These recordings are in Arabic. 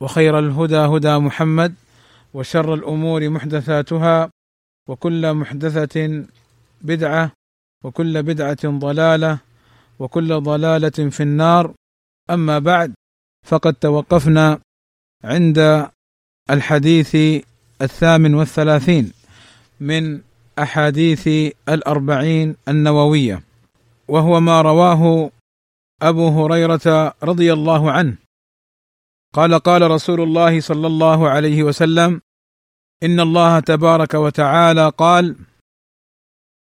وخير الهدى هدى محمد وشر الأمور محدثاتها وكل محدثة بدعة وكل بدعة ضلالة وكل ضلالة في النار. أما بعد فقد توقفنا عند الحديث الثامن والثلاثين من أحاديث الأربعين النووية وهو ما رواه أبو هريرة رضي الله عنه. قال قال رسول الله صلى الله عليه وسلم إن الله تبارك وتعالى قال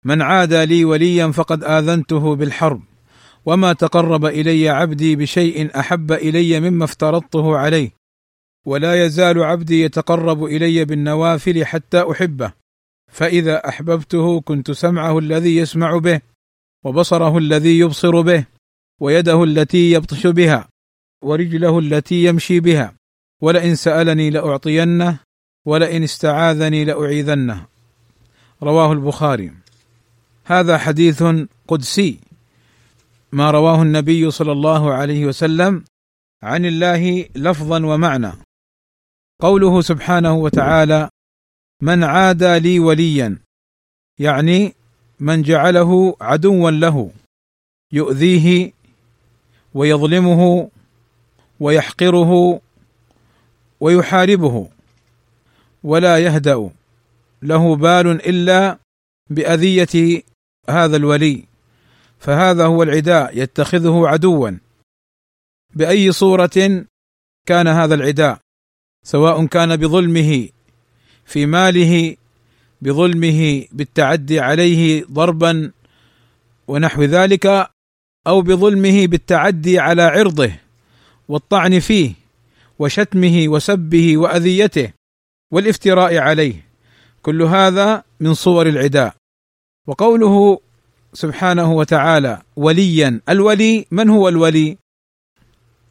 من عادى لي وليا فقد آذنته بالحرب وما تقرب إلي عبدي بشيء أحب إلي مما افترضته عليه ولا يزال عبدي يتقرب إلي بالنوافل حتى أحبه فإذا أحببته كنت سمعه الذي يسمع به وبصره الذي يبصر به ويده التي يبطش بها. ورجله التي يمشي بها ولئن سألني لأعطينه ولئن استعاذني لأعيذنه. رواه البخاري. هذا حديث قدسي ما رواه النبي صلى الله عليه وسلم عن الله لفظا ومعنى. قوله سبحانه وتعالى من عادى لي وليا يعني من جعله عدوا له يؤذيه ويظلمه ويحقره ويحاربه ولا يهدأ. له بال إلا بأذية هذا الولي. فهذا هو العداء يتخذه عدوا. بأي صورة كان هذا العداء؟ سواء كان بظلمه في ماله بظلمه بالتعدي عليه ضربا ونحو ذلك أو بظلمه بالتعدي على عرضه. والطعن فيه وشتمه وسبه وأذيته والافتراء عليه. كل هذا من صور العداء. وقوله سبحانه وتعالى وليا. الولي من هو الولي؟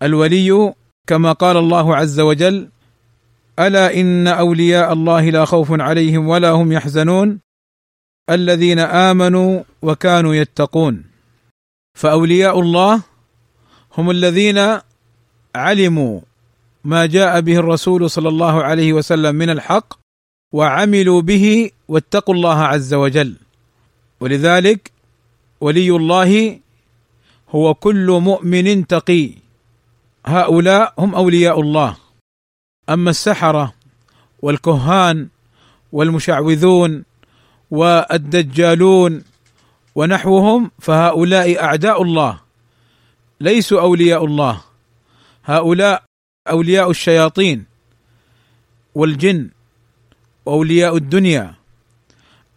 الولي كما قال الله عز وجل ألا إن أولياء الله لا خوف عليهم ولا هم يحزنون الذين آمنوا وكانوا يتقون. فأولياء الله هم الذين علموا ما جاء به الرسول صلى الله عليه وسلم من الحق وعملوا به واتقوا الله عز وجل. ولذلك ولي الله هو كل مؤمن تقي. هؤلاء هم أولياء الله. أما السحرة والكهان والمشعوذون والدجالون ونحوهم فهؤلاء أعداء الله ليسوا أولياء الله. هؤلاء أولياء الشياطين والجن وأولياء الدنيا.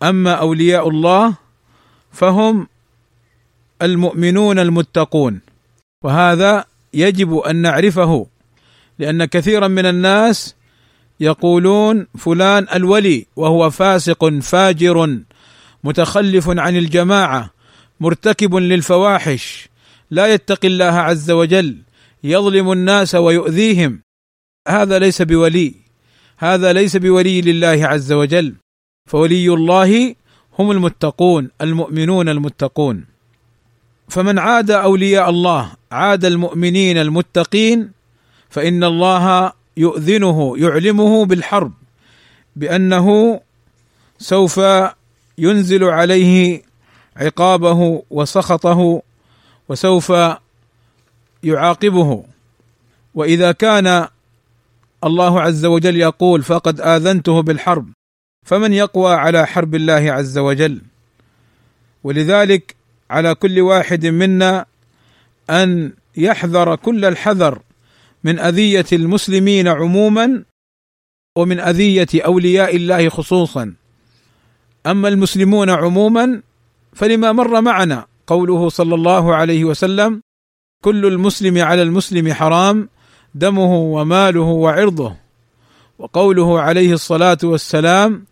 أما أولياء الله فهم المؤمنون المتقون. وهذا يجب أن نعرفه لأن كثيرا من الناس يقولون فلان الولي وهو فاسق فاجر متخلف عن الجماعة مرتكب للفواحش لا يتقي الله عز وجل. يظلم الناس ويؤذيهم. هذا ليس بولي. هذا ليس بولي لله عز وجل. فولي الله هم المتقون المؤمنون المتقون. فمن عاد أولياء الله عاد المؤمنين المتقين فإن الله يؤذنه يعلمه بالحرب بأنه سوف ينزل عليه عقابه وسخطه وسوف يعاقبه. وإذا كان الله عز وجل يقول فقد آذنته بالحرب فمن يقوى على حرب الله عز وجل؟ ولذلك على كل واحد منا أن يحذر كل الحذر من أذية المسلمين عموما ومن أذية أولياء الله خصوصا. أما المسلمون عموما فلما مر معنا قوله صلى الله عليه وسلم كل المسلم على المسلم حرام دمه وماله وعرضه. وقوله عليه الصلاة والسلام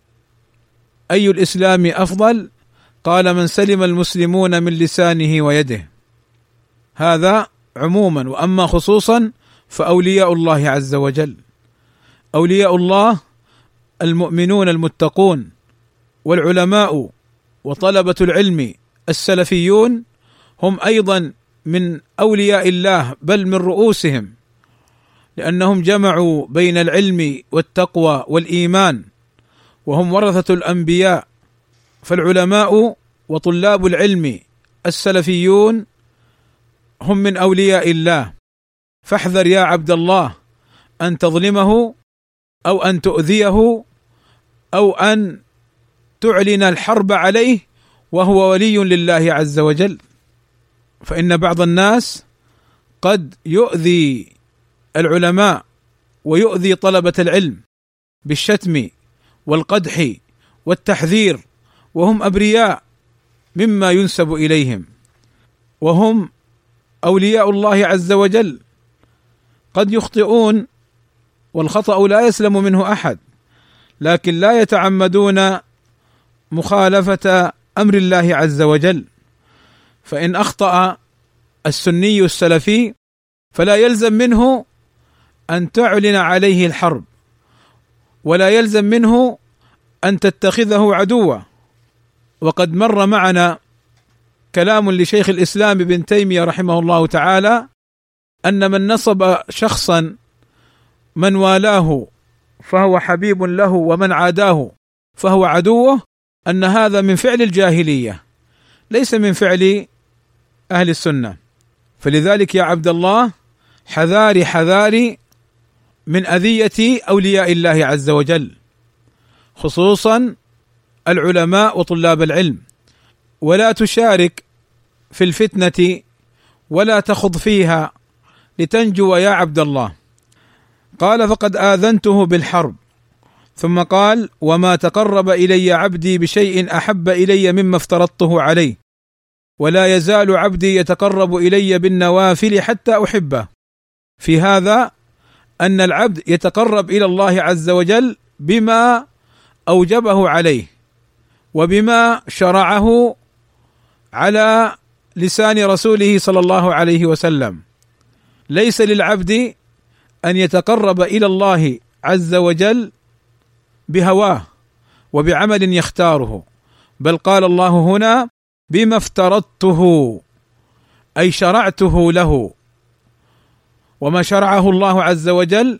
أي الإسلام أفضل؟ قال من سلم المسلمون من لسانه ويده. هذا عموما وأما خصوصا فأولياء الله عز وجل. أولياء الله المؤمنون المتقون والعلماء وطلبة العلم السلفيون هم أيضا من أولياء الله بل من رؤوسهم لأنهم جمعوا بين العلم والتقوى والإيمان وهم ورثة الأنبياء فالعلماء وطلاب العلم السلفيون هم من أولياء الله. فاحذر يا عبد الله أن تظلمه أو أن تؤذيه أو أن تعلن الحرب عليه وهو ولي لله عز وجل. فإن بعض الناس قد يؤذي العلماء ويؤذي طلبة العلم بالشتم والقدح والتحذير وهم أبرياء مما ينسب إليهم وهم أولياء الله عز وجل قد يخطئون والخطأ لا يسلم منه أحد لكن لا يتعمدون مخالفة أمر الله عز وجل فإن أخطأ السني السلفي فلا يلزم منه أن تعلن عليه الحرب ولا يلزم منه أن تتخذه عدوا. وقد مر معنا كلام لشيخ الإسلام ابن تيمية رحمه الله تعالى أن من نصب شخصا من والاه فهو حبيب له ومن عاداه فهو عدوه أن هذا من فعل الجاهلية ليس من فعل أهل السنة. فلذلك يا عبد الله حذاري حذاري من أذية أولياء الله عز وجل خصوصا العلماء وطلاب العلم. ولا تشارك في الفتنة ولا تخض فيها لتنجو يا عبد الله. قال فقد آذنته بالحرب. ثم قال وما تقرب إلي عبدي بشيء أحب إلي مما افترضته عليه. ولا يزال عبدي يتقرب إلي بالنوافل حتى أحبه. في هذا أن العبد يتقرب إلى الله عز وجل بما أوجبه عليه وبما شرعه على لسان رسوله صلى الله عليه وسلم. ليس للعبد أن يتقرب إلى الله عز وجل بهواه وبعمل يختاره بل قال الله هنا بما افترضته أي شرعته له. وما شرعه الله عز وجل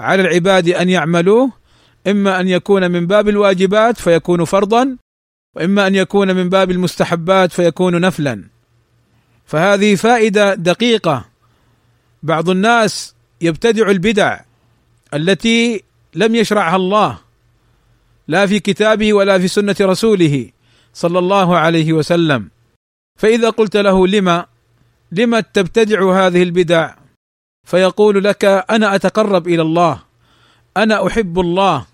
على العباد أن يعملوه إما أن يكون من باب الواجبات فيكون فرضا وإما أن يكون من باب المستحبات فيكون نفلا. فهذه فائدة دقيقة. بعض الناس يبتدع البدع التي لم يشرعها الله لا في كتابه ولا في سنة رسوله. صلى الله عليه وسلم. فإذا قلت له لما لما تبتدع هذه البدع؟ فيقول لك أنا أتقرب إلى الله أنا أحب الله.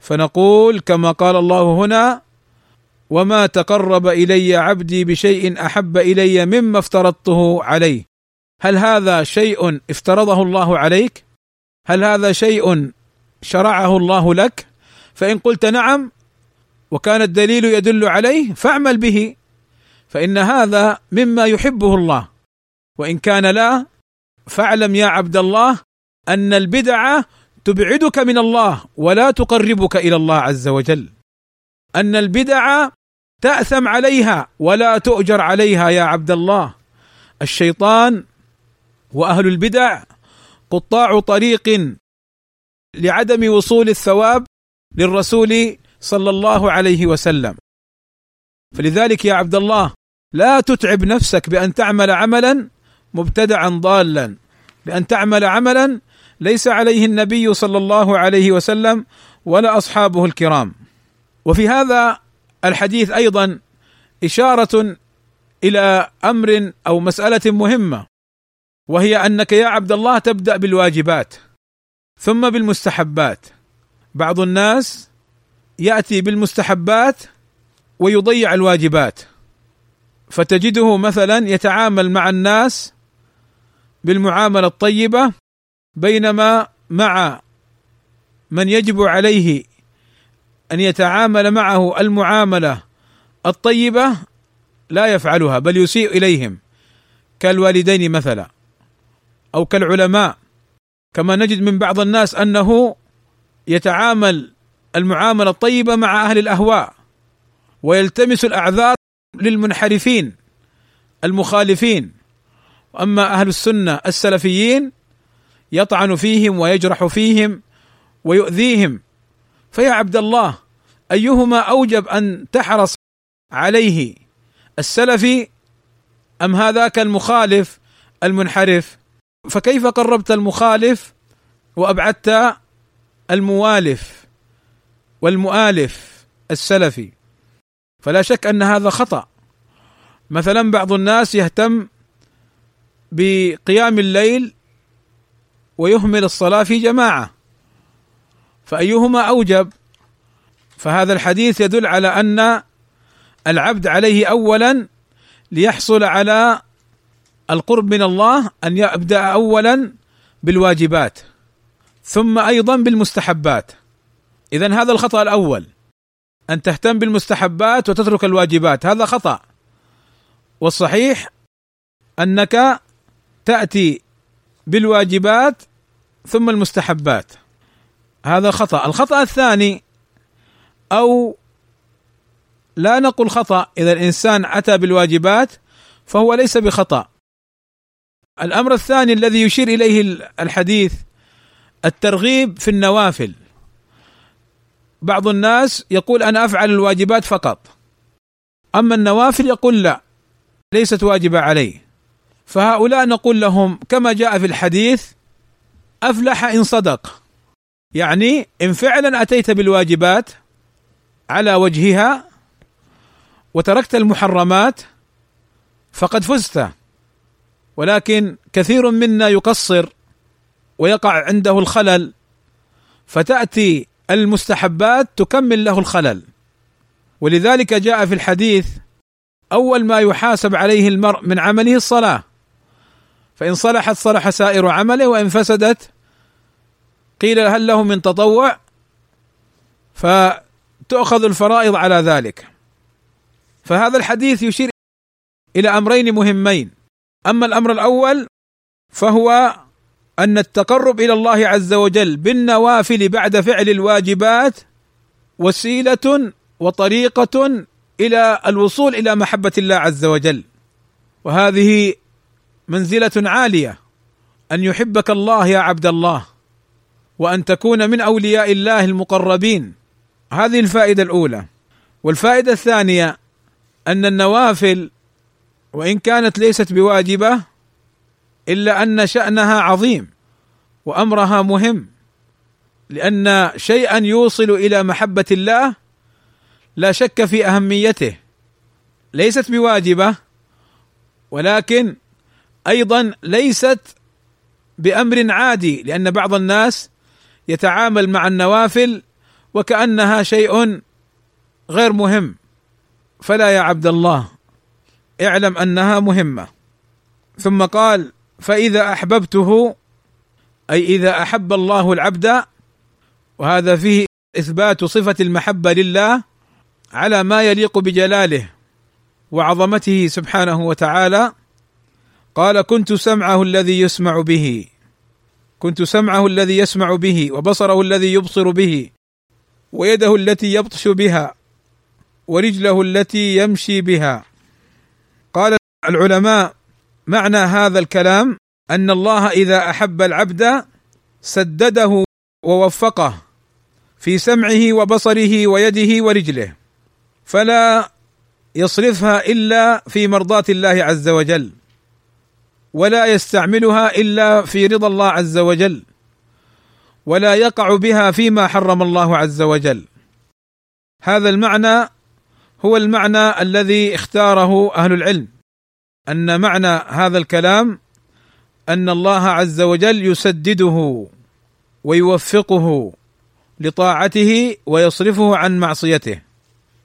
فنقول كما قال الله هنا وما تقرب إلي عبدي بشيء أحب إلي مما افترضته عليه. هل هذا شيء افترضه الله عليك؟ هل هذا شيء شرعه الله لك؟ فإن قلت نعم وكان الدليل يدل عليه فاعمل به فإن هذا مما يحبه الله. وإن كان لا فاعلم يا عبد الله أن البدعة تبعدك من الله ولا تقربك إلى الله عز وجل. أن البدع تأثم عليها ولا تؤجر عليها يا عبد الله. الشيطان وأهل البدع قطاع طريق لعدم وصول الثواب للرسول صلى الله عليه وسلم. فلذلك يا عبد الله لا تتعب نفسك بأن تعمل عملا مبتدعا ضالا. بأن تعمل عملا ليس عليه النبي صلى الله عليه وسلم ولا أصحابه الكرام. وفي هذا الحديث أيضا إشارة إلى أمر أو مسألة مهمة وهي أنك يا عبد الله تبدأ بالواجبات ثم بالمستحبات. بعض الناس يأتي بالمستحبات ويضيع الواجبات. فتجده مثلا يتعامل مع الناس بالمعاملة الطيبة بينما مع من يجب عليه أن يتعامل معه المعاملة الطيبة لا يفعلها بل يسيء إليهم كالوالدين مثلا أو كالعلماء. كما نجد من بعض الناس أنه يتعامل المعاملة الطيبة مع أهل الأهواء ويلتمس الأعذار للمنحرفين المخالفين. وأما أهل السنة السلفيين يطعن فيهم ويجرح فيهم ويؤذيهم. فيا عبد الله أيهما أوجب أن تحرص عليه السلفي أم هذاك المخالف المنحرف؟ فكيف قربت المخالف وأبعدت الموالف؟ والمؤالف السلفي. فلا شك أن هذا خطأ. مثلا بعض الناس يهتم بقيام الليل ويهمل الصلاة في جماعة. فأيهما أوجب؟ فهذا الحديث يدل على أن العبد عليه أولا ليحصل على القرب من الله أن يبدأ أولا بالواجبات ثم أيضا بالمستحبات. إذا هذا الخطأ الأول. أن تهتم بالمستحبات وتترك الواجبات. هذا خطأ. والصحيح أنك تأتي بالواجبات ثم المستحبات. هذا خطأ. الخطأ الثاني أو لا نقول خطأ إذا الإنسان أتى بالواجبات فهو ليس بخطأ. الأمر الثاني الذي يشير إليه الحديث الترغيب في النوافل. بعض الناس يقول أنا أفعل الواجبات فقط. أما النوافل يقول لا ليست واجبة عليه فهؤلاء نقول لهم كما جاء في الحديث أفلح إن صدق. يعني إن فعلا أتيت بالواجبات على وجهها وتركت المحرمات فقد فزت. ولكن كثير منا يقصر ويقع عنده الخلل فتأتي المستحبات تكمل له الخلل. ولذلك جاء في الحديث أول ما يحاسب عليه المرء من عمله الصلاة. فإن صلحت صلح سائر عمله وإن فسدت قيل هل له من تطوع؟ فتؤخذ الفرائض على ذلك. فهذا الحديث يشير إلى أمرين مهمين. أما الأمر الأول فهو أن التقرب إلى الله عز وجل بالنوافل بعد فعل الواجبات وسيلة وطريقة إلى الوصول إلى محبة الله عز وجل. وهذه منزلة عالية. أن يحبك الله يا عبد الله وأن تكون من أولياء الله المقربين. هذه الفائدة الأولى. والفائدة الثانية أن النوافل وإن كانت ليست بواجبة إلا أن شأنها عظيم وأمرها مهم لأن شيئا يوصل إلى محبة الله لا شك في أهميته ليست بواجبة ولكن أيضا ليست بأمر عادي لأن بعض الناس يتعامل مع النوافل وكأنها شيء غير مهم. فلا يا عبد الله اعلم أنها مهمة. ثم قال فإذا أحببته أي إذا أحب الله العبد وهذا فيه إثبات صفة المحبة لله على ما يليق بجلاله وعظمته سبحانه وتعالى قال كنت سمعه الذي يسمع به كنت سمعه الذي يسمع به وبصره الذي يبصر به ويده التي يبطش بها ورجله التي يمشي بها قال العلماء معنى هذا الكلام؟ أن الله إذا أحب العبد سدده ووفقه في سمعه وبصره ويده ورجله فلا يصرفها إلا في مرضاة الله عز وجل ولا يستعملها إلا في رضا الله عز وجل ولا يقع بها فيما حرم الله عز وجل. هذا المعنى هو المعنى الذي اختاره أهل العلم. أن معنى هذا الكلام أن الله عز وجل يسدده ويوفقه لطاعته ويصرفه عن معصيته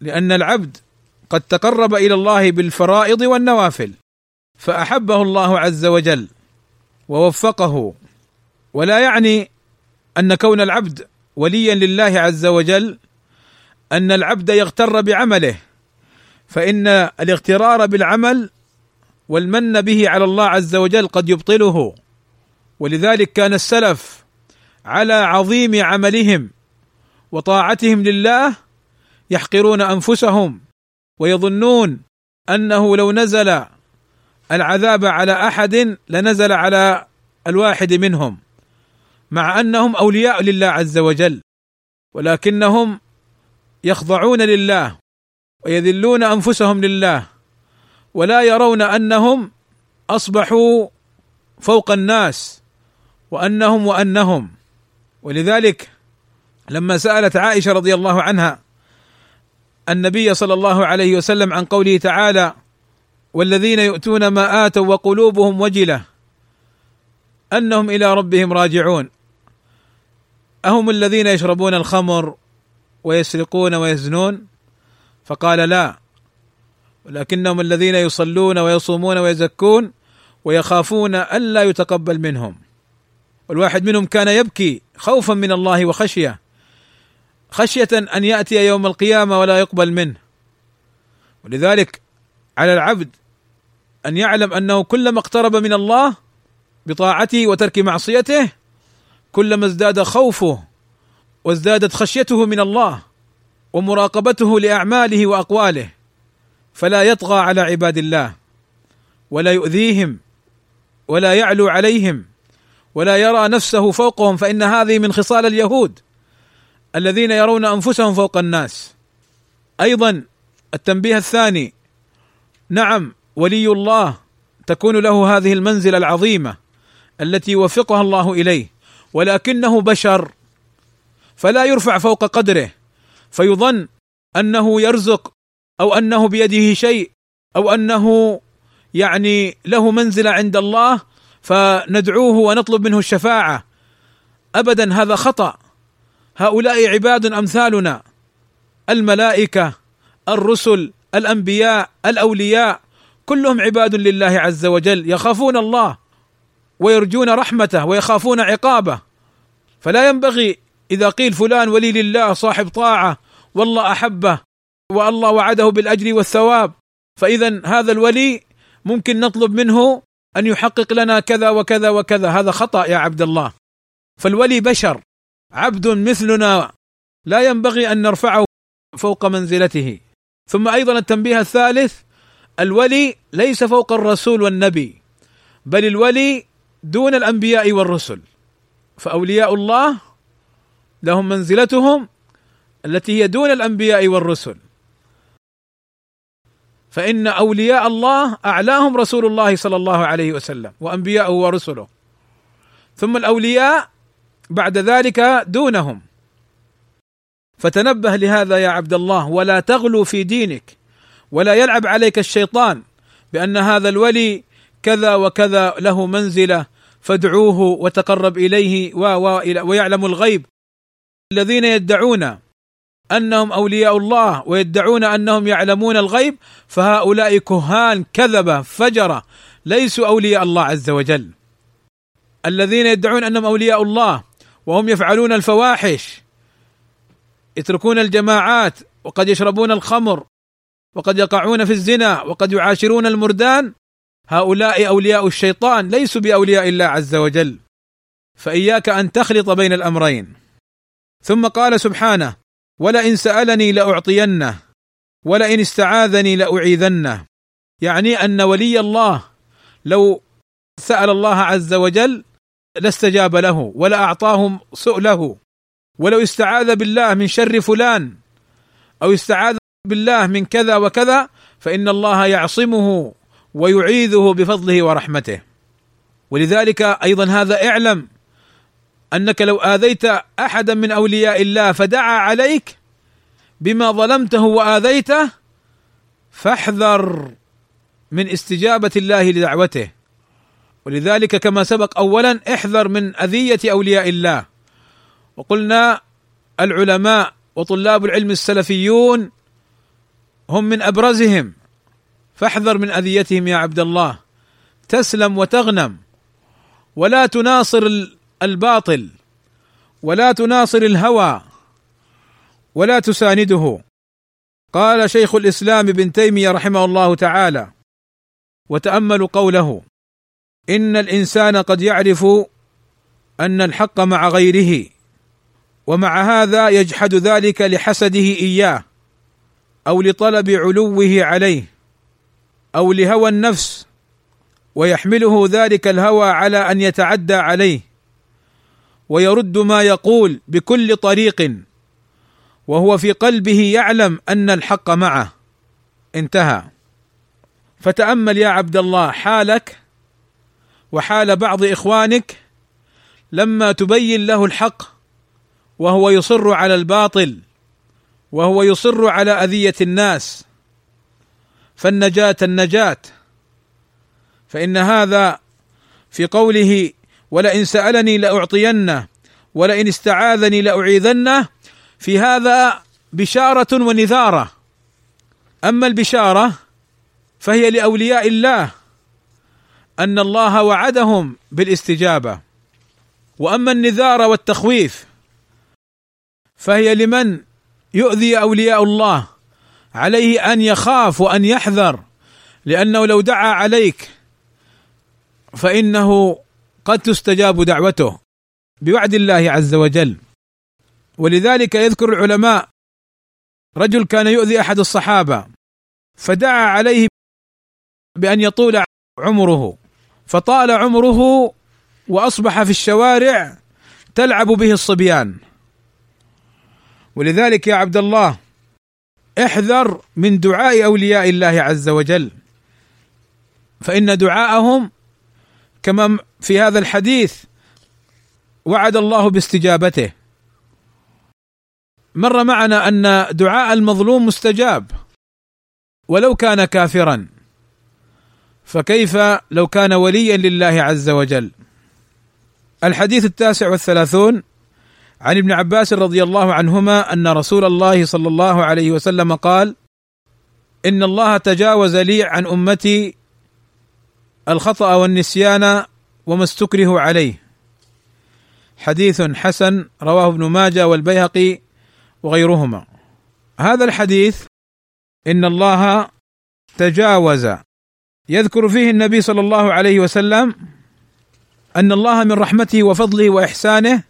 لأن العبد قد تقرب إلى الله بالفرائض والنوافل فأحبه الله عز وجل ووفقه ولا يعني أن كون العبد وليا لله عز وجل أن العبد يغتر بعمله فإن الاغترار بالعمل والمن به على الله عز وجل قد يبطله. ولذلك كان السلف على عظيم عملهم وطاعتهم لله يحقرون أنفسهم ويظنون أنه لو نزل العذاب على أحد لنزل على الواحد منهم مع أنهم أولياء لله عز وجل ولكنهم يخضعون لله ويذلون أنفسهم لله. ولا يرون أنهم أصبحوا فوق الناس وأنهم وأنهم. ولذلك لما سألت عائشة رضي الله عنها النبي صلى الله عليه وسلم عن قوله تعالى والذين يؤتون ما آتوا وقلوبهم وجلة أنهم إلى ربهم راجعون. أهم الذين يشربون الخمر ويسرقون ويزنون؟ فقال لا. ولكنهم الذين يصلون ويصومون ويزكون ويخافون الا يتقبل منهم. والواحد منهم كان يبكي خوفا من الله وخشية خشية أن يأتي يوم القيامة ولا يقبل منه. ولذلك على العبد أن يعلم أنه كلما اقترب من الله بطاعته وترك معصيته كلما ازداد خوفه وازدادت خشيته من الله ومراقبته لأعماله وأقواله. فلا يطغى على عباد الله ولا يؤذيهم ولا يعلو عليهم ولا يرى نفسه فوقهم فإن هذه من خصال اليهود الذين يرون أنفسهم فوق الناس. أيضا التنبيه الثاني نعم ولي الله تكون له هذه المنزلة العظيمة التي يوفقها الله إليه ولكنه بشر فلا يرفع فوق قدره فيظن أنه يرزق أو أنه بيده شيء أو أنه يعني له منزلة عند الله فندعوه ونطلب منه الشفاعة. ابدا هذا خطأ. هؤلاء عباد أمثالنا الملائكة الرسل الأنبياء الأولياء كلهم عباد لله عز وجل يخافون الله ويرجون رحمته ويخافون عقابه. فلا ينبغي إذا قيل فلان ولي لله صاحب طاعة والله أحبه والله وعده بالأجر والثواب. فاذا هذا الولي ممكن نطلب منه أن يحقق لنا كذا وكذا وكذا. هذا خطأ يا عبد الله. فالولي بشر. عبد مثلنا. لا ينبغي أن نرفعه فوق منزلته. ثم أيضا التنبيه الثالث الولي ليس فوق الرسول والنبي بل الولي دون الأنبياء والرسل. فأولياء الله لهم منزلتهم التي هي دون الأنبياء والرسل. فإن أولياء الله أعلاهم رسول الله صلى الله عليه وسلم وأنبياءه ورسله. ثم الأولياء بعد ذلك دونهم. فتنبه لهذا يا عبد الله ولا تغلو في دينك ولا يلعب عليك الشيطان بأن هذا الولي كذا وكذا له منزلة فادعوه وتقرب إليه و ويعلم الغيب. الذين يدعون أنهم أولياء الله ويدعون أنهم يعلمون الغيب فهؤلاء كهان كذبة فجرة ليسوا أولياء الله عز وجل. الذين يدعون أنهم أولياء الله وهم يفعلون الفواحش يتركون الجماعات وقد يشربون الخمر وقد يقعون في الزنا وقد يعاشرون المردان هؤلاء أولياء الشيطان ليسوا بأولياء الله عز وجل. فإياك أن تخلط بين الأمرين. ثم قال سبحانه ولئن سألني لأعطينه ولئن استعاذني لأعيذنه. يعني أن ولي الله لو سأل الله عز وجل لاستجاب له ولا أعطاهم سؤله. ولو استعاذ بالله من شر فلان أو استعاذ بالله من كذا وكذا فإن الله يعصمه ويعيذه بفضله ورحمته. ولذلك أيضا هذا اعلم أنك لو آذيت أحدا من أولياء الله فدعا عليك بما ظلمته وآذيته فاحذر من استجابة الله لدعوته. ولذلك كما سبق اولا احذر من أذية أولياء الله. وقلنا العلماء وطلاب العلم السلفيون هم من أبرزهم. فاحذر من أذيتهم يا عبد الله. تسلم وتغنم. ولا تناصر الباطل ولا تناصر الهوى ولا تسانده. قال شيخ الإسلام ابن تيمية رحمه الله تعالى وتاملوا قوله إن الإنسان قد يعرف أن الحق مع غيره ومع هذا يجحد ذلك لحسده إياه أو لطلب علوه عليه أو لهوى النفس ويحمله ذلك الهوى على أن يتعدى عليه. ويرد ما يقول بكل طريق وهو في قلبه يعلم أن الحق معه. انتهى. فتأمل يا عبد الله حالك وحال بعض إخوانك لما تبين له الحق وهو يصر على الباطل وهو يصر على أذية الناس. فالنجاة النجاة. فإن هذا في قوله ولئن سألني لأعطينه ولئن استعاذني لأعيذنه. في هذا بشارة ونذارة. أما البشارة فهي لأولياء الله أن الله وعدهم بالاستجابة. وأما النذار والتخويف فهي لمن يؤذي أولياء الله عليه أن يخاف وأن يحذر لأنه لو دعا عليك فإنه قد تستجاب دعوته بوعد الله عز وجل. ولذلك يذكر العلماء رجل كان يؤذي أحد الصحابة فدعا عليه بأن يطول عمره فطال عمره وأصبح في الشوارع تلعب به الصبيان. ولذلك يا عبد الله احذر من دعاء أولياء الله عز وجل فإن دعاءهم كما في هذا الحديث وعد الله باستجابته. مر معنا أن دعاء المظلوم مستجاب. ولو كان كافرا فكيف لو كان وليا لله عز وجل؟ الحديث التاسع والثلاثون عن ابن عباس رضي الله عنهما أن رسول الله صلى الله عليه وسلم قال إن الله تجاوز لي عن أمتي الخطأ والنسيان وما استكره عليه. حديث حسن رواه ابن ماجه والبيهقي وغيرهما. هذا الحديث إن الله تجاوز. يذكر فيه النبي صلى الله عليه وسلم أن الله من رحمته وفضله وإحسانه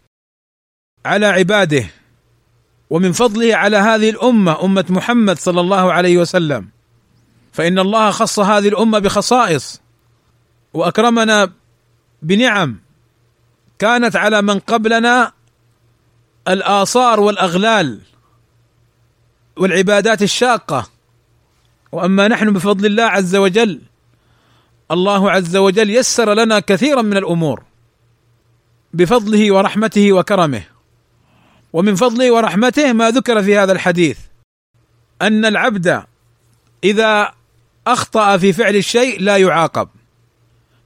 على عباده ومن فضله على هذه الأمة أمة محمد صلى الله عليه وسلم. فإن الله خص هذه الأمة بخصائص وأكرمنا بنعم كانت على من قبلنا الآثار والأغلال والعبادات الشاقة. وأما نحن بفضل الله عز وجل الله عز وجل يسر لنا كثيرا من الأمور بفضله ورحمته وكرمه. ومن فضله ورحمته ما ذكر في هذا الحديث أن العبد إذا أخطأ في فعل الشيء لا يعاقب.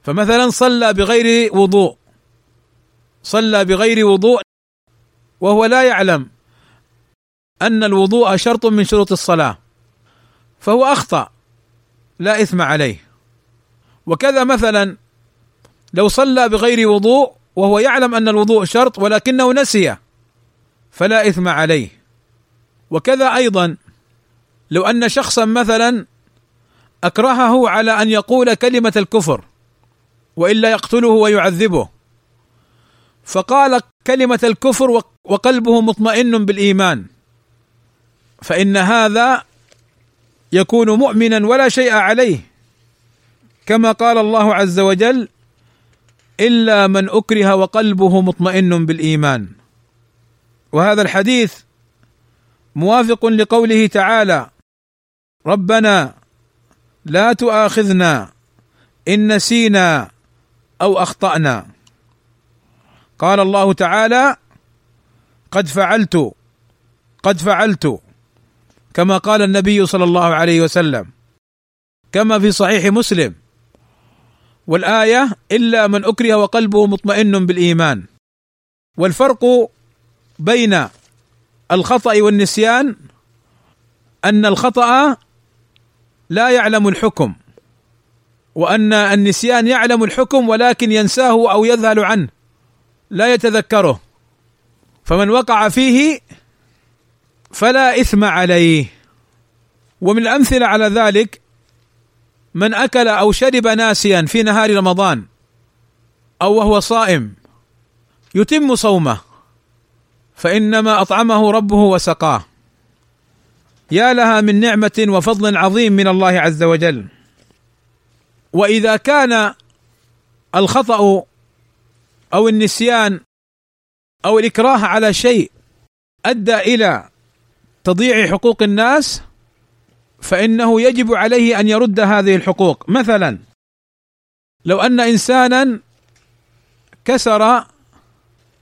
فمثلا صلى بغير وضوء. صلى بغير وضوء وهو لا يعلم أن الوضوء شرط من شروط الصلاة فهو أخطأ لا إثم عليه. وكذا مثلا لو صلى بغير وضوء وهو يعلم أن الوضوء شرط ولكنه نسي فلا إثم عليه. وكذا أيضا لو أن شخصا مثلا أكرهه على أن يقول كلمة الكفر وإلا يقتله ويعذبه. فقال كلمة الكفر وقلبه مطمئن بالإيمان. فإن هذا يكون مؤمنا ولا شيء عليه. كما قال الله عز وجل إلا من أكره وقلبه مطمئن بالإيمان. وهذا الحديث موافق لقوله تعالى ربنا لا تؤاخذنا إن نسينا أو أخطأنا. قال الله تعالى قد فعلت قد فعلت كما قال النبي صلى الله عليه وسلم. كما في صحيح مسلم والآية إلا من أكره وقلبه مطمئن بالإيمان والفرق بين الخطأ والنسيان أن الخطأ لا يعلم الحكم. وأن النسيان يعلم الحكم ولكن ينساه أو يذهل عنه لا يتذكره. فمن وقع فيه فلا إثم عليه. ومن الأمثلة على ذلك من أكل أو شرب ناسيا في نهار رمضان أو وهو صائم يتم صومه فإنما أطعمه ربه وسقاه. يا لها من نعمة وفضل عظيم من الله عز وجل. وإذا كان الخطأ أو النسيان أو الإكراه على شيء أدى إلى تضييع حقوق الناس فإنه يجب عليه أن يرد هذه الحقوق. مثلا لو أن انسانا كسر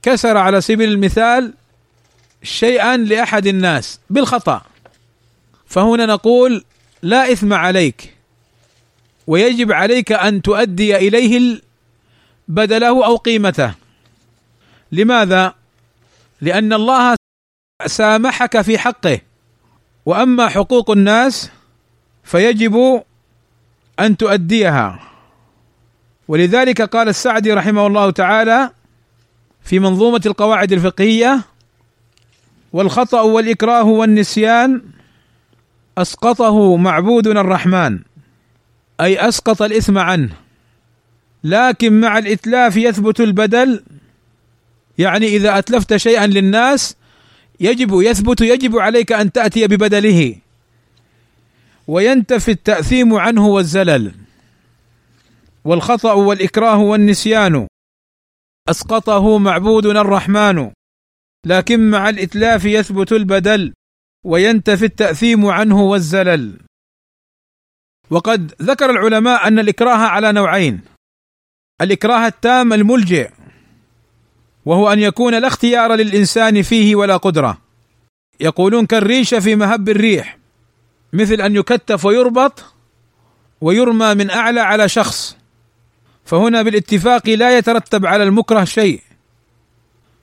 كسر على سبيل المثال شيئا لأحد الناس بالخطأ فهنا نقول لا إثم عليك. ويجب عليك أن تؤدي إليه بدله أو قيمته. لماذا؟ لأن الله سامحك في حقه. وأما حقوق الناس فيجب أن تؤديها. ولذلك قال السعدي رحمه الله تعالى في منظومة القواعد الفقهية والخطأ والإكراه والنسيان أسقطه معبودنا الرحمن. أي أسقط الإثم عنه. لكن مع الإتلاف يثبت البدل. يعني إذا أتلفت شيئا للناس يجب يثبت يجب عليك أن تأتي ببدله. وينتفي التأثيم عنه والزلل. والخطأ والإكراه والنسيان. أسقطه معبودنا الرحمن. لكن مع الإتلاف يثبت البدل. وينتفي التأثيم عنه والزلل. وقد ذكر العلماء أن الإكراه على نوعين. الإكراه التام الملجئ وهو أن يكون لا اختيار للإنسان فيه ولا قدرة. يقولون كالريشه في مهب الريح مثل أن يكتف ويربط ويرمى من أعلى على شخص. فهنا بالاتفاق لا يترتب على المكره شيء.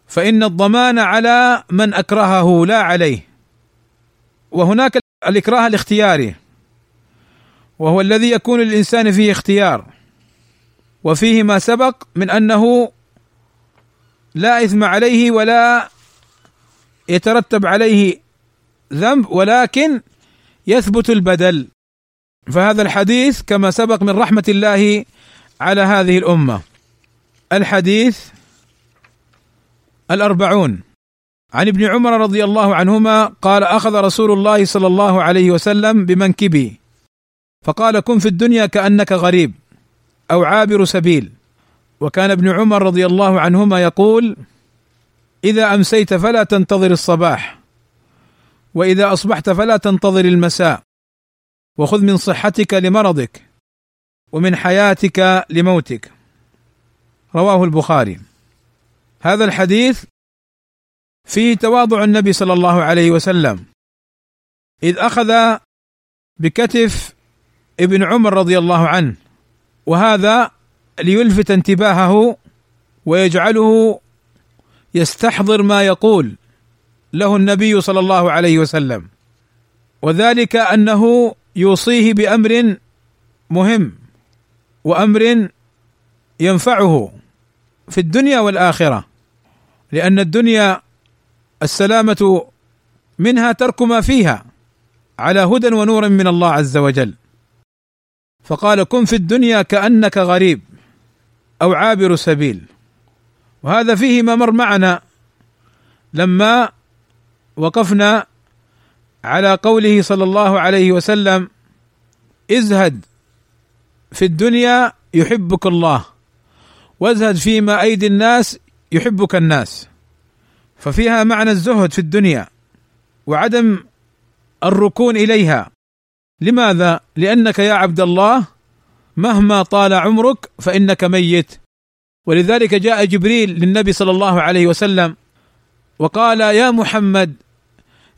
فإن الضمان على من أكرهه لا عليه. وهناك الإكراه الاختياري. وهو الذي يكون للإنسان فيه اختيار. وفيه ما سبق من أنه لا إثم عليه ولا يترتب عليه ذنب ولكن يثبت البدل. فهذا الحديث كما سبق من رحمة الله على هذه الأمة. الحديث الأربعون. عن ابن عمر رضي الله عنهما قال أخذ رسول الله صلى الله عليه وسلم بمنكبي. فقال كن في الدنيا كأنك غريب أو عابر سبيل. وكان ابن عمر رضي الله عنهما يقول إذا أمسيت فلا تنتظر الصباح وإذا أصبحت فلا تنتظر المساء. وخذ من صحتك لمرضك ومن حياتك لموتك. رواه البخاري. هذا الحديث فيه تواضع النبي صلى الله عليه وسلم. إذ أخذ بكتف ابن عمر رضي الله عنه وهذا ليلفت انتباهه ويجعله يستحضر ما يقول له النبي صلى الله عليه وسلم. وذلك أنه يوصيه بأمر مهم وأمر ينفعه في الدنيا والآخرة لأن الدنيا السلامة منها ترك ما فيها على هدى ونور من الله عز وجل. فقال كن في الدنيا كأنك غريب أو عابر سبيل. وهذا فيه ما مر معنا لما وقفنا على قوله صلى الله عليه وسلم ازهد في الدنيا يحبك الله وازهد فيما أيدي الناس يحبك الناس. ففيها معنى الزهد في الدنيا وعدم الركون إليها. لماذا؟ لأنك يا عبد الله مهما طال عمرك فإنك ميت. ولذلك جاء جبريل للنبي صلى الله عليه وسلم وقال يا محمد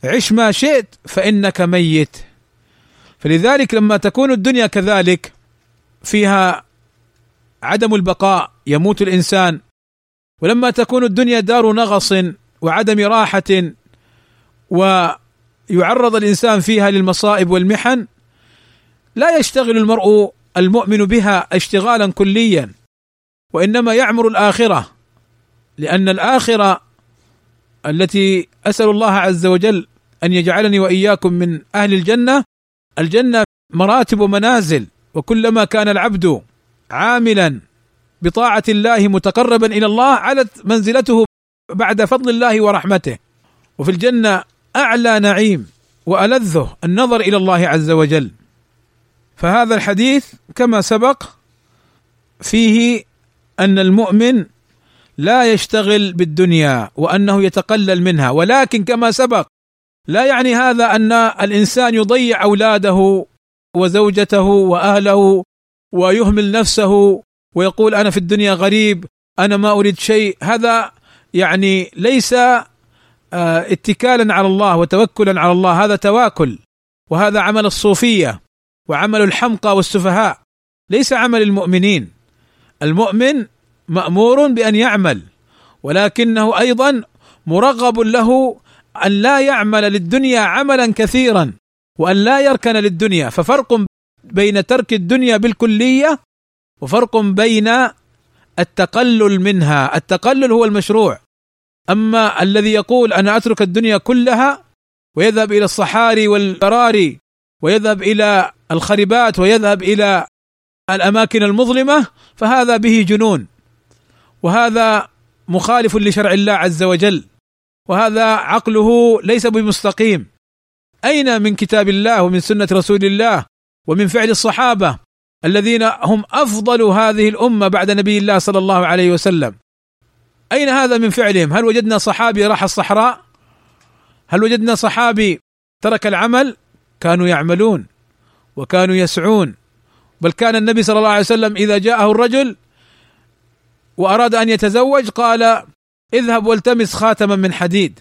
عش ما شئت فإنك ميت. فلذلك لما تكون الدنيا كذلك فيها عدم البقاء يموت الإنسان. ولما تكون الدنيا دار نغص وعدم راحة ويعرض الإنسان فيها للمصائب والمحن لا يشتغل المرء المؤمن بها اشتغالا كليا وإنما يعمر الآخرة لأن الآخرة التي أسأل الله عز وجل أن يجعلني وإياكم من أهل الجنة الجنة مراتب ومنازل وكلما كان العبد عاملا بطاعة الله متقربا إلى الله علت منزلته بعد فضل الله ورحمته. وفي الجنة أعلى نعيم وألذه النظر إلى الله عز وجل. فهذا الحديث كما سبق فيه أن المؤمن لا يشتغل بالدنيا وأنه يتقلل منها ولكن كما سبق لا يعني هذا أن الإنسان يضيع أولاده وزوجته وأهله ويهمل نفسه ويقول أنا في الدنيا غريب أنا ما أريد شيء. هذا يعني ليس اتكالا على الله وتوكلا على الله هذا تواكل وهذا عمل الصوفية وعمل الحمقى والسفهاء ليس عمل المؤمنين. المؤمن مأمور بأن يعمل ولكنه أيضا مرغب له أن لا يعمل للدنيا عملا كثيرا وأن لا يركن للدنيا. ففرق بين ترك الدنيا بالكلية وفرق بين التقلل منها. التقلل هو المشروع. أما الذي يقول أنا أترك الدنيا كلها ويذهب إلى الصحاري والبراري ويذهب إلى الخربات ويذهب إلى الأماكن المظلمة فهذا به جنون. وهذا مخالف لشرع الله عز وجل. وهذا عقله ليس بمستقيم. أين من كتاب الله ومن سنة رسول الله ومن فعل الصحابة الذين هم أفضل هذه الأمة بعد نبي الله صلى الله عليه وسلم؟ أين هذا من فعلهم؟ هل وجدنا صحابي راح الصحراء؟ هل وجدنا صحابي ترك العمل؟ كانوا يعملون وكانوا يسعون بل كان النبي صلى الله عليه وسلم إذا جاءه الرجل وأراد أن يتزوج قال اذهب والتمس خاتما من حديد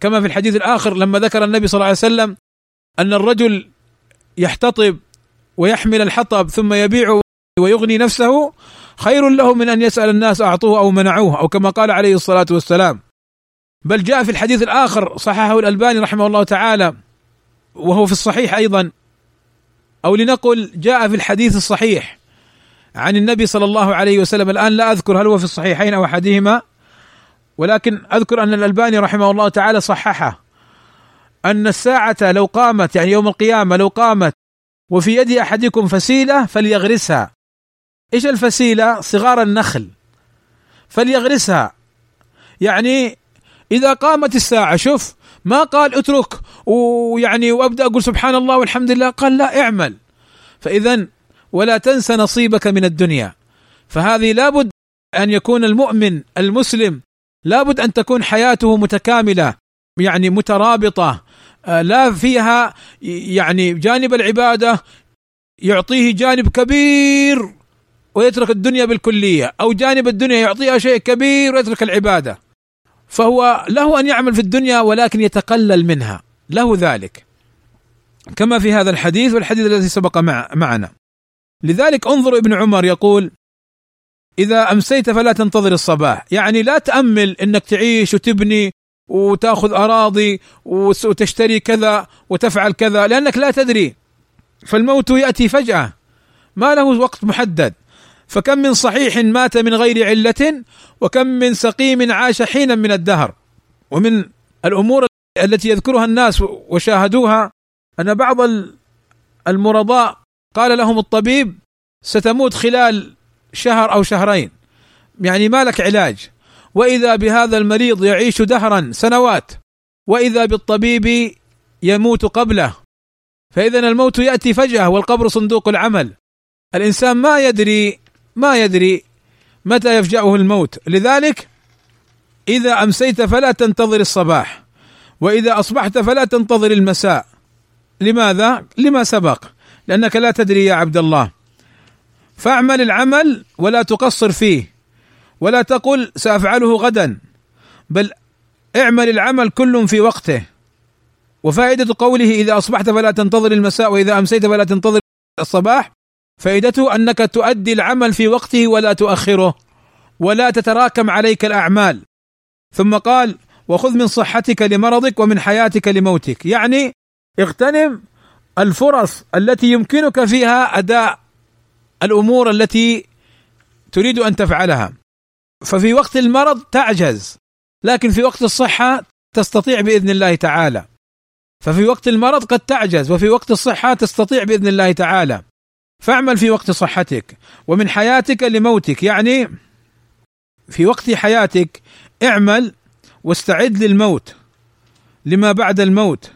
كما في الحديث الآخر لما ذكر النبي صلى الله عليه وسلم أن الرجل يحتطب ويحمل الحطب ثم يبيعه ويغني نفسه خير له من أن يسأل الناس أعطوه أو منعوه أو كما قال عليه الصلاة والسلام. بل جاء في الحديث الآخر صححه الألباني رحمه الله تعالى وهو في الصحيح أيضا أو لنقل جاء في الحديث الصحيح عن النبي صلى الله عليه وسلم الآن لا أذكر هل هو في الصحيحين أو أحدهما ولكن أذكر أن الألباني رحمه الله تعالى صححه أن الساعة لو قامت يعني يوم القيامة لو قامت وفي يد أحدكم فسيلة فليغرسها. إيش الفسيلة؟ صغار النخل. فليغرسها. يعني إذا قامت الساعة شوف ما قال اترك ويعني وأبدأ أقول سبحان الله والحمد لله قال لا اعمل. فاذا ولا تنس نصيبك من الدنيا. فهذه لابد أن يكون المؤمن المسلم لابد أن تكون حياته متكاملة يعني مترابطة آه، لا فيها يعني جانب العبادة يعطيه جانب كبير. ويترك الدنيا بالكلية أو جانب الدنيا يعطيها شيء كبير ويترك العبادة. فهو له أن يعمل في الدنيا ولكن يتقلل منها. له ذلك. كما في هذا الحديث والحديث الذي سبق مع معنا. لذلك انظر ابن عمر يقول إذا أمسيت فلا تنتظر الصباح. يعني لا تأمل إنك تعيش وتبني وتأخذ أراضي وتشتري كذا وتفعل كذا لأنك لا تدري. فالموت يأتي فجأة. ما له وقت محدد. فكم من صحيح مات من غير علة وكم من سقيم عاش حينا من الدهر. ومن الأمور التي يذكرها الناس وشاهدوها أن بعض المرضاء قال لهم الطبيب ستموت خلال شهر أو شهرين يعني ما لك علاج. وإذا بهذا المريض يعيش دهرا سنوات وإذا بالطبيب يموت قبله فاذا الموت يأتي فجأة والقبر صندوق العمل. الإنسان ما يدري ما يدري متى يفجأه الموت. لذلك إذا أمسيت فلا تنتظر الصباح وإذا أصبحت فلا تنتظر المساء. لماذا؟ لما سبق. لأنك لا تدري يا عبد الله. فاعمل العمل ولا تقصر فيه ولا تقل سأفعله غدا بل اعمل العمل كل في وقته. وفائدة قوله إذا أصبحت فلا تنتظر المساء وإذا أمسيت فلا تنتظر الصباح فائدته أنك تؤدي العمل في وقته ولا تؤخره ولا تتراكم عليك الأعمال. ثم قال وخذ من صحتك لمرضك ومن حياتك لموتك. يعني اغتنم الفرص التي يمكنك فيها أداء الأمور التي تريد أن تفعلها. ففي وقت المرض تعجز لكن في وقت الصحة تستطيع بإذن الله تعالى. ففي وقت المرض قد تعجز وفي وقت الصحة تستطيع بإذن الله تعالى. فاعمل في وقت صحتك ومن حياتك لموتك. يعني في وقت حياتك اعمل واستعد للموت لما بعد الموت.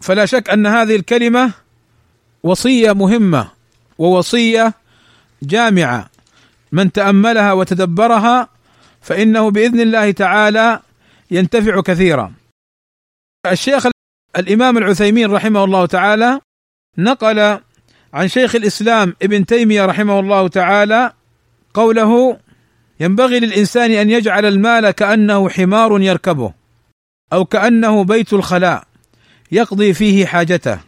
فلا شك أن هذه الكلمة وصية مهمة ووصية جامعة. من تأملها وتدبرها فإنه بإذن الله تعالى ينتفع كثيرا. الشيخ الإمام العثيمين رحمه الله تعالى نقل عن شيخ الإسلام ابن تيمية رحمه الله تعالى قوله ينبغي للإنسان أن يجعل المال كأنه حمار يركبه أو كأنه بيت الخلاء يقضي فيه حاجته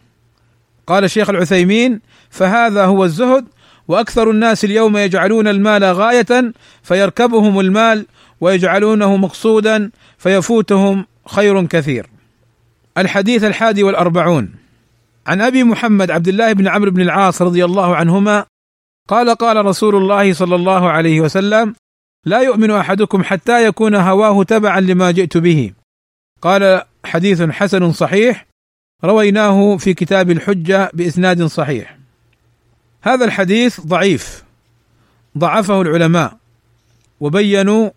قال الشيخ العثيمين فهذا هو الزهد وأكثر الناس اليوم يجعلون المال غاية فيركبهم المال ويجعلونه مقصودا فيفوتهم خير كثير. الحديث الحادي والأربعون عن أبي محمد عبد الله بن عمرو بن العاص رضي الله عنهما قال قال رسول الله صلى الله عليه وسلم: لا يؤمن أحدكم حتى يكون هواه تبعا لما جئت به. قال حديث حسن صحيح رويناه في كتاب الحجة بإسناد صحيح. هذا الحديث ضعيف ضعفه العلماء وبينوا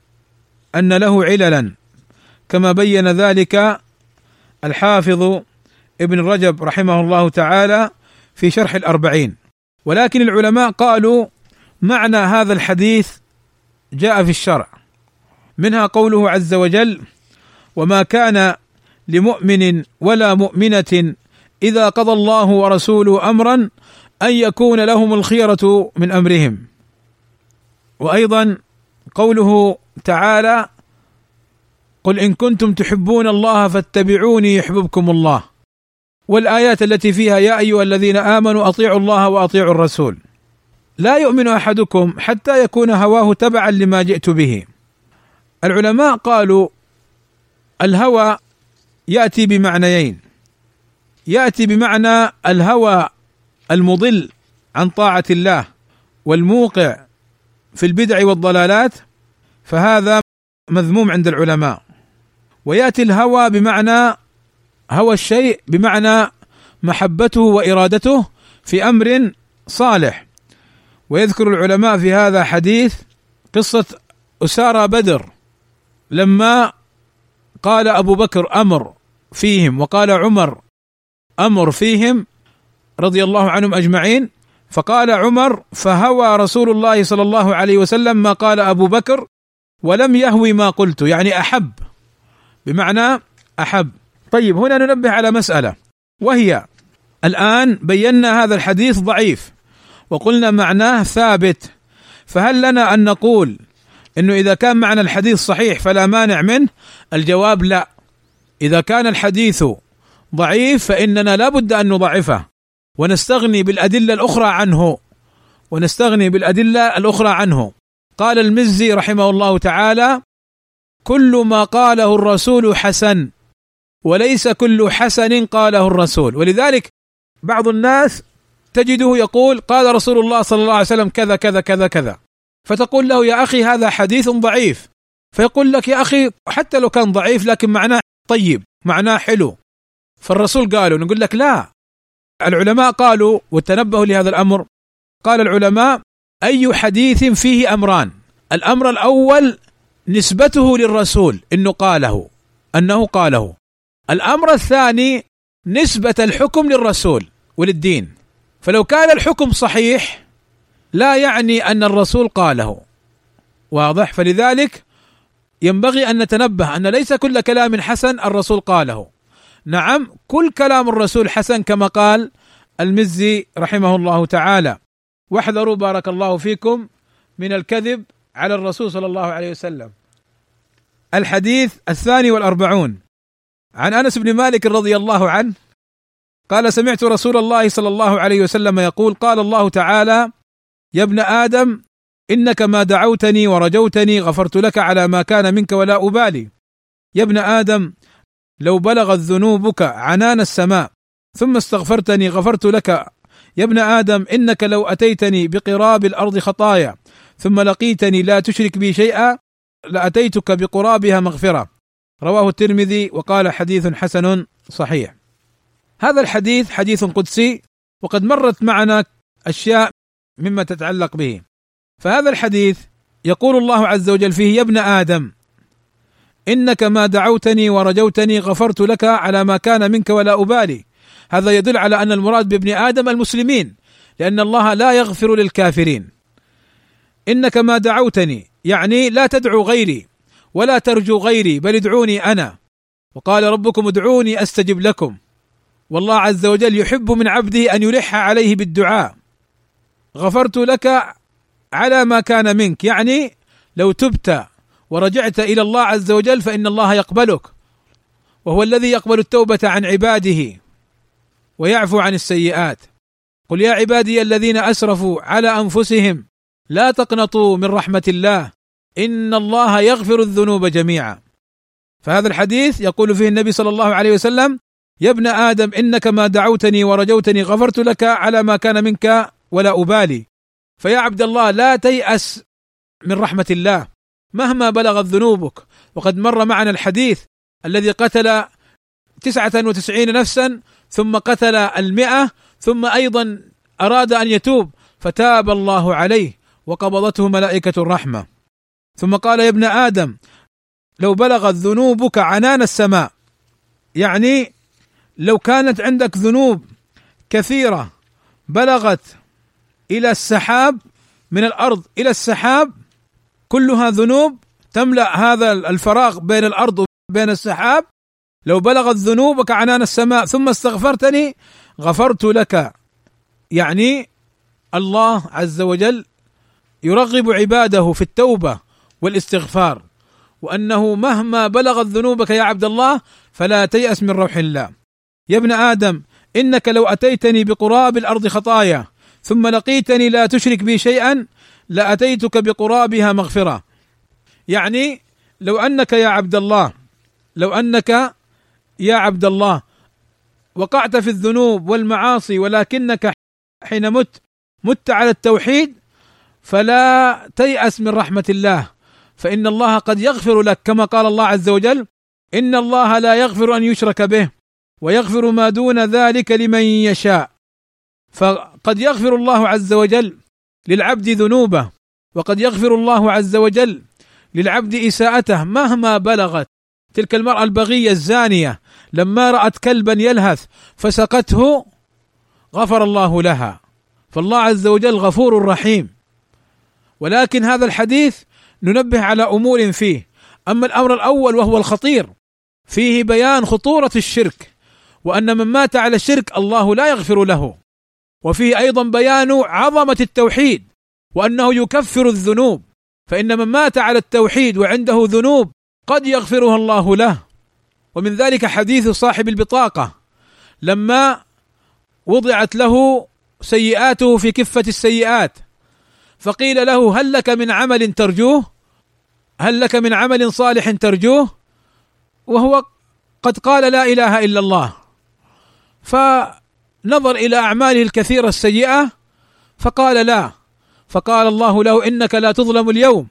أن له عللا كما بين ذلك الحافظ ابن رجب رحمه الله تعالى في شرح الأربعين. ولكن العلماء قالوا معنى هذا الحديث جاء في الشرع. منها قوله عز وجل وما كان لمؤمن ولا مؤمنة إذا قضى الله ورسوله أمرا أن يكون لهم الخيرة من أمرهم. وأيضا قوله تعالى قل إن كنتم تحبون الله فاتبعوني يحببكم الله. والآيات التي فيها يا أيها الذين آمنوا أطيعوا الله وأطيعوا الرسول. لا يؤمن أحدكم حتى يكون هواه تبعا لما جئت به. العلماء قالوا الهوى يأتي بمعنيين. يأتي بمعنى الهوى المضل عن طاعة الله والموقع في البدع والضلالات فهذا مذموم عند العلماء. ويأتي الهوى بمعنى هوى الشيء بمعنى محبته وإرادته في أمر صالح. ويذكر العلماء في هذا حديث قصة أسارى بدر لما قال أبو بكر أمر فيهم وقال عمر أمر فيهم رضي الله عنهم أجمعين فقال عمر فهوى رسول الله صلى الله عليه وسلم ما قال أبو بكر ولم يهوي ما قلت. يعني أحب بمعنى أحب. طيب هنا ننبه على مسألة وهي الآن بينا هذا الحديث ضعيف وقلنا معناه ثابت فهل لنا أن نقول إنه إذا كان معنى الحديث صحيح فلا مانع منه؟ الجواب لا. إذا كان الحديث ضعيف فإننا لا بد أن نضعفه ونستغني بالأدلة الأخرى عنه ونستغني بالأدلة الأخرى عنه. قال المزي رحمه الله تعالى كل ما قاله الرسول حسن وليس كل حسن قاله الرسول. ولذلك بعض الناس تجده يقول قال رسول الله صلى الله عليه وسلم كذا كذا كذا كذا. فتقول له يا أخي هذا حديث ضعيف. فيقول لك يا أخي حتى لو كان ضعيف لكن معناه طيب معناه حلو. فالرسول قالوا نقول لك لا. العلماء قالوا وتنبهوا لهذا الأمر قال العلماء أي حديث فيه أمران؟ الأمر الأول نسبته للرسول إنه قاله أنه قاله. الأمر الثاني نسبة الحكم للرسول وللدين. فلو كان الحكم صحيح لا يعني أن الرسول قاله. واضح؟ فلذلك ينبغي أن نتنبه أن ليس كل كلام حسن الرسول قاله. نعم كل كلام الرسول حسن كما قال المزي رحمه الله تعالى. واحذروا بارك الله فيكم من الكذب على الرسول صلى الله عليه وسلم. الحديث الثاني والأربعون. عن أنس بن مالك رضي الله عنه قال سمعت رسول الله صلى الله عليه وسلم يقول قال الله تعالى يا ابن آدم إنك ما دعوتني ورجوتني غفرت لك على ما كان منك ولا أبالي. يا ابن آدم لو بلغت ذنوبك عنان السماء ثم استغفرتني غفرت لك. يا ابن آدم إنك لو أتيتني بقراب الأرض خطايا ثم لقيتني لا تشرك بي شيئا لأتيتك بقرابها مغفرة. رواه الترمذي وقال حديث حسن صحيح. هذا الحديث حديث قدسي وقد مرت معنا أشياء مما تتعلق به. فهذا الحديث يقول الله عز وجل فيه يا ابن آدم إنك ما دعوتني ورجوتني غفرت لك على ما كان منك ولا أبالي. هذا يدل على أن المراد بابن آدم المسلمين لأن الله لا يغفر للكافرين. إنك ما دعوتني يعني لا تدعو غيري ولا ترجو غيري بل ادعوني أنا. وقال ربكم ادعوني أستجب لكم. والله عز وجل يحب من عبده أن يلح عليه بالدعاء. غفرت لك على ما كان منك يعني لو تبت ورجعت إلى الله عز وجل فإن الله يقبلك. وهو الذي يقبل التوبة عن عباده ويعفو عن السيئات. قل يا عبادي الذين أسرفوا على أنفسهم لا تقنطوا من رحمة الله. إن الله يغفر الذنوب جميعا. فهذا الحديث يقول فيه النبي صلى الله عليه وسلم يا ابن آدم إنك ما دعوتني ورجوتني غفرت لك على ما كان منك ولا أبالي. فيا عبد الله لا تيأس من رحمة الله. مهما بلغت ذنوبك وقد مر معنا الحديث الذي قتل تسعة وتسعين نفسا ثم قتل المئة ثم أيضا أراد أن يتوب فتاب الله عليه وقبضته ملائكة الرحمة. ثم قال يا ابن آدم لو بلغت ذنوبك عنان السماء يعني لو كانت عندك ذنوب كثيرة بلغت إلى السحاب من الأرض إلى السحاب كلها ذنوب تملأ هذا الفراغ بين الأرض وبين السحاب لو بلغت ذنوبك عنان السماء ثم استغفرتني غفرت لك. يعني الله عز وجل يرغب عباده في التوبة. والاستغفار وأنه مهما بلغت ذنوبك يا عبد الله فلا تيأس من روح الله. يا ابن آدم إنك لو أتيتني بقراب الأرض خطايا ثم لقيتني لا تشرك بي شيئا لأتيتك بقرابها مغفرة. يعني لو أنك يا عبد الله لو أنك يا عبد الله وقعت في الذنوب والمعاصي ولكنك حين مت مت على التوحيد فلا تيأس من رحمة الله. فإن الله قد يغفر لك كما قال الله عز وجل إن الله لا يغفر أن يشرك به ويغفر ما دون ذلك لمن يشاء. فقد يغفر الله عز وجل للعبد ذنوبه وقد يغفر الله عز وجل للعبد إساءته مهما بلغت. تلك المرأة البغية الزانية لما رأت كلبا يلهث فسقته غفر الله لها. فالله عز وجل غفور رحيم. ولكن هذا الحديث ننبه على أمور فيه. أما الأمر الأول وهو الخطير فيه بيان خطورة الشرك وأن من مات على الشرك الله لا يغفر له. وفيه أيضا بيان عظمة التوحيد وأنه يكفر الذنوب. فإن من مات على التوحيد وعنده ذنوب قد يغفرها الله له. ومن ذلك حديث صاحب البطاقة لما وضعت له سيئاته في كفة السيئات فقيل له هل لك من عمل ترجوه؟ هل لك من عمل صالح ترجوه؟ وهو قد قال لا إله إلا الله. ف نظر إلى أعماله الكثيرة السيئة فقال لا. فقال الله له إنك لا تظلم اليوم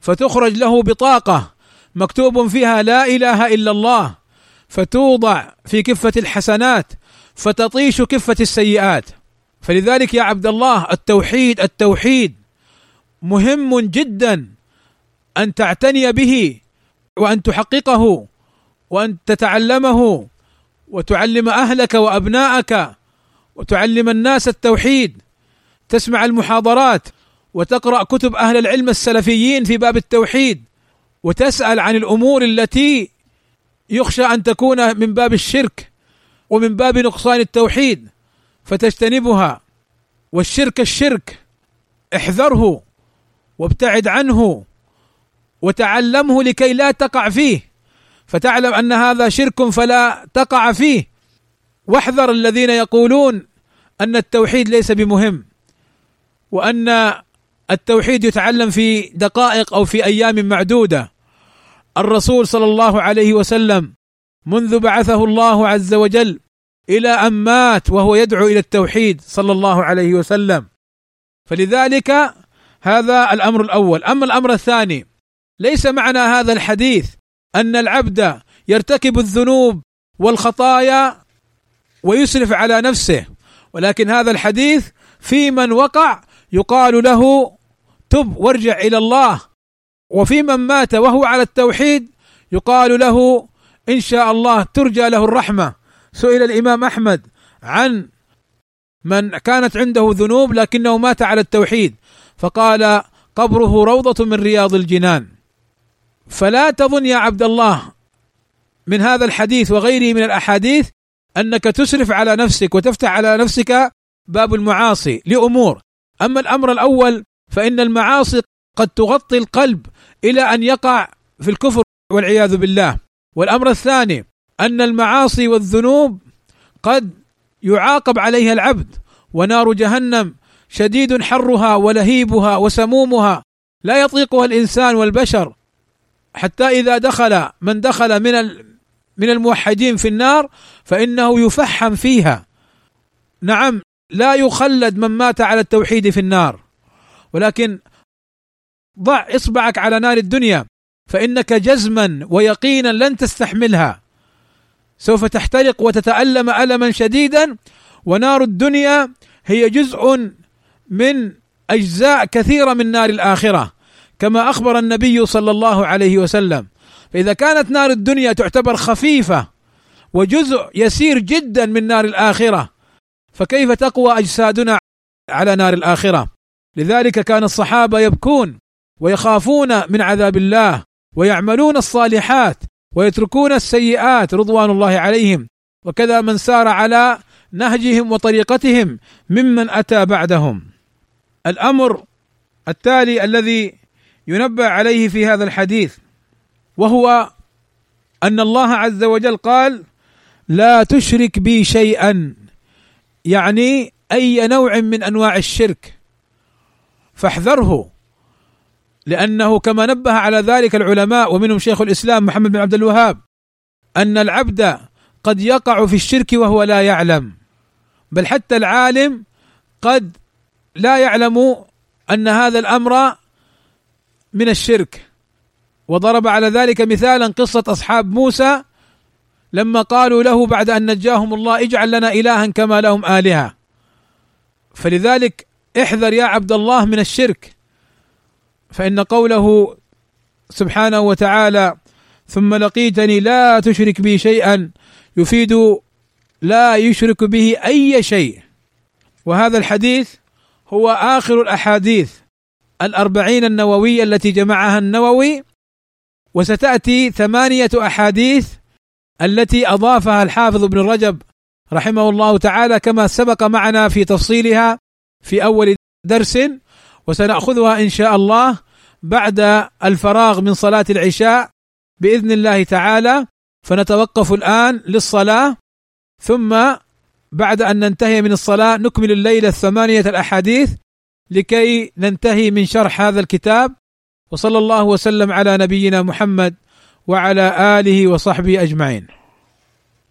فتخرج له بطاقة مكتوب فيها لا إله إلا الله فتوضع في كفة الحسنات فتطيش كفة السيئات. فلذلك يا عبد الله التوحيد التوحيد مهم جدا. أن تعتني به وأن تحققه وأن تتعلمه وتعلم أهلك وأبناءك وتعلم الناس التوحيد تسمع المحاضرات وتقرأ كتب أهل العلم السلفيين في باب التوحيد وتسأل عن الأمور التي يخشى أن تكون من باب الشرك ومن باب نقصان التوحيد فتجتنبها. والشرك الشرك احذره وابتعد عنه. وتعلمه لكي لا تقع فيه. فتعلم أن هذا شرك فلا تقع فيه. واحذر الذين يقولون أن التوحيد ليس بمهم وأن التوحيد يتعلم في دقائق أو في أيام معدودة. الرسول صلى الله عليه وسلم منذ بعثه الله عز وجل إلى أن مات وهو يدعو إلى التوحيد صلى الله عليه وسلم. فلذلك هذا الأمر الأول. أما الأمر الثاني ليس معنى هذا الحديث أن العبد يرتكب الذنوب والخطايا ويسرف على نفسه ولكن هذا الحديث في من وقع يقال له تب وارجع إلى الله وفي من مات وهو على التوحيد يقال له إن شاء الله ترجى له الرحمة. سئل الإمام أحمد عن من كانت عنده ذنوب لكنه مات على التوحيد فقال قبره روضة من رياض الجنان. فلا تظن يا عبد الله من هذا الحديث وغيره من الأحاديث أنك تسرف على نفسك وتفتح على نفسك باب المعاصي لأمور. أما الأمر الأول فإن المعاصي قد تغطي القلب إلى أن يقع في الكفر والعياذ بالله. والأمر الثاني أن المعاصي والذنوب قد يعاقب عليها العبد ونار جهنم شديد حرها ولهيبها وسمومها لا يطيقها الإنسان والبشر. حتى إذا دخل من دخل من من الموحدين في النار فإنه يفحم فيها. نعم لا يخلد من مات على التوحيد في النار. ولكن ضع إصبعك على نار الدنيا فإنك جزما ويقينا لن تستحملها. سوف تحترق وتتألم الما شديدا ونار الدنيا هي جزء من أجزاء كثيرة من نار الآخرة. كما أخبر النبي صلى الله عليه وسلم. فإذا كانت نار الدنيا تعتبر خفيفة وجزء يسير جدا من نار الآخرة فكيف تقوى أجسادنا على نار الآخرة؟ لذلك كان الصحابة يبكون ويخافون من عذاب الله ويعملون الصالحات ويتركون السيئات رضوان الله عليهم. وكذا من سار على نهجهم وطريقتهم ممن أتى بعدهم. الأمر التالي الذي ينبه عليه في هذا الحديث وهو أن الله عز وجل قال لا تشرك بي شيئا. يعني أي نوع من أنواع الشرك. فاحذره لأنه كما نبه على ذلك العلماء ومنهم شيخ الإسلام محمد بن عبد الوهاب أن العبد قد يقع في الشرك وهو لا يعلم. بل حتى العالم قد لا يعلم أن هذا الأمر من الشرك. وضرب على ذلك مثالا قصة أصحاب موسى لما قالوا له بعد أن نجاهم الله اجعل لنا الها كما لهم آلهة. فلذلك احذر يا عبد الله من الشرك. فإن قوله سبحانه وتعالى ثم لقيتني لا تشرك بي شيئا يفيد لا يشرك به أي شيء. وهذا الحديث هو آخر الأحاديث الأربعين النوويه التي جمعها النووي وستأتي ثمانية أحاديث التي أضافها الحافظ ابن رجب رحمه الله تعالى كما سبق معنا في تفصيلها في أول درس وسنأخذها إن شاء الله بعد الفراغ من صلاة العشاء بإذن الله تعالى فنتوقف الآن للصلاة ثم بعد أن ننتهي من الصلاة نكمل الليلة الثمانية الأحاديث لكي ننتهي من شرح هذا الكتاب وصلى الله وسلم على نبينا محمد وعلى آله وصحبه أجمعين.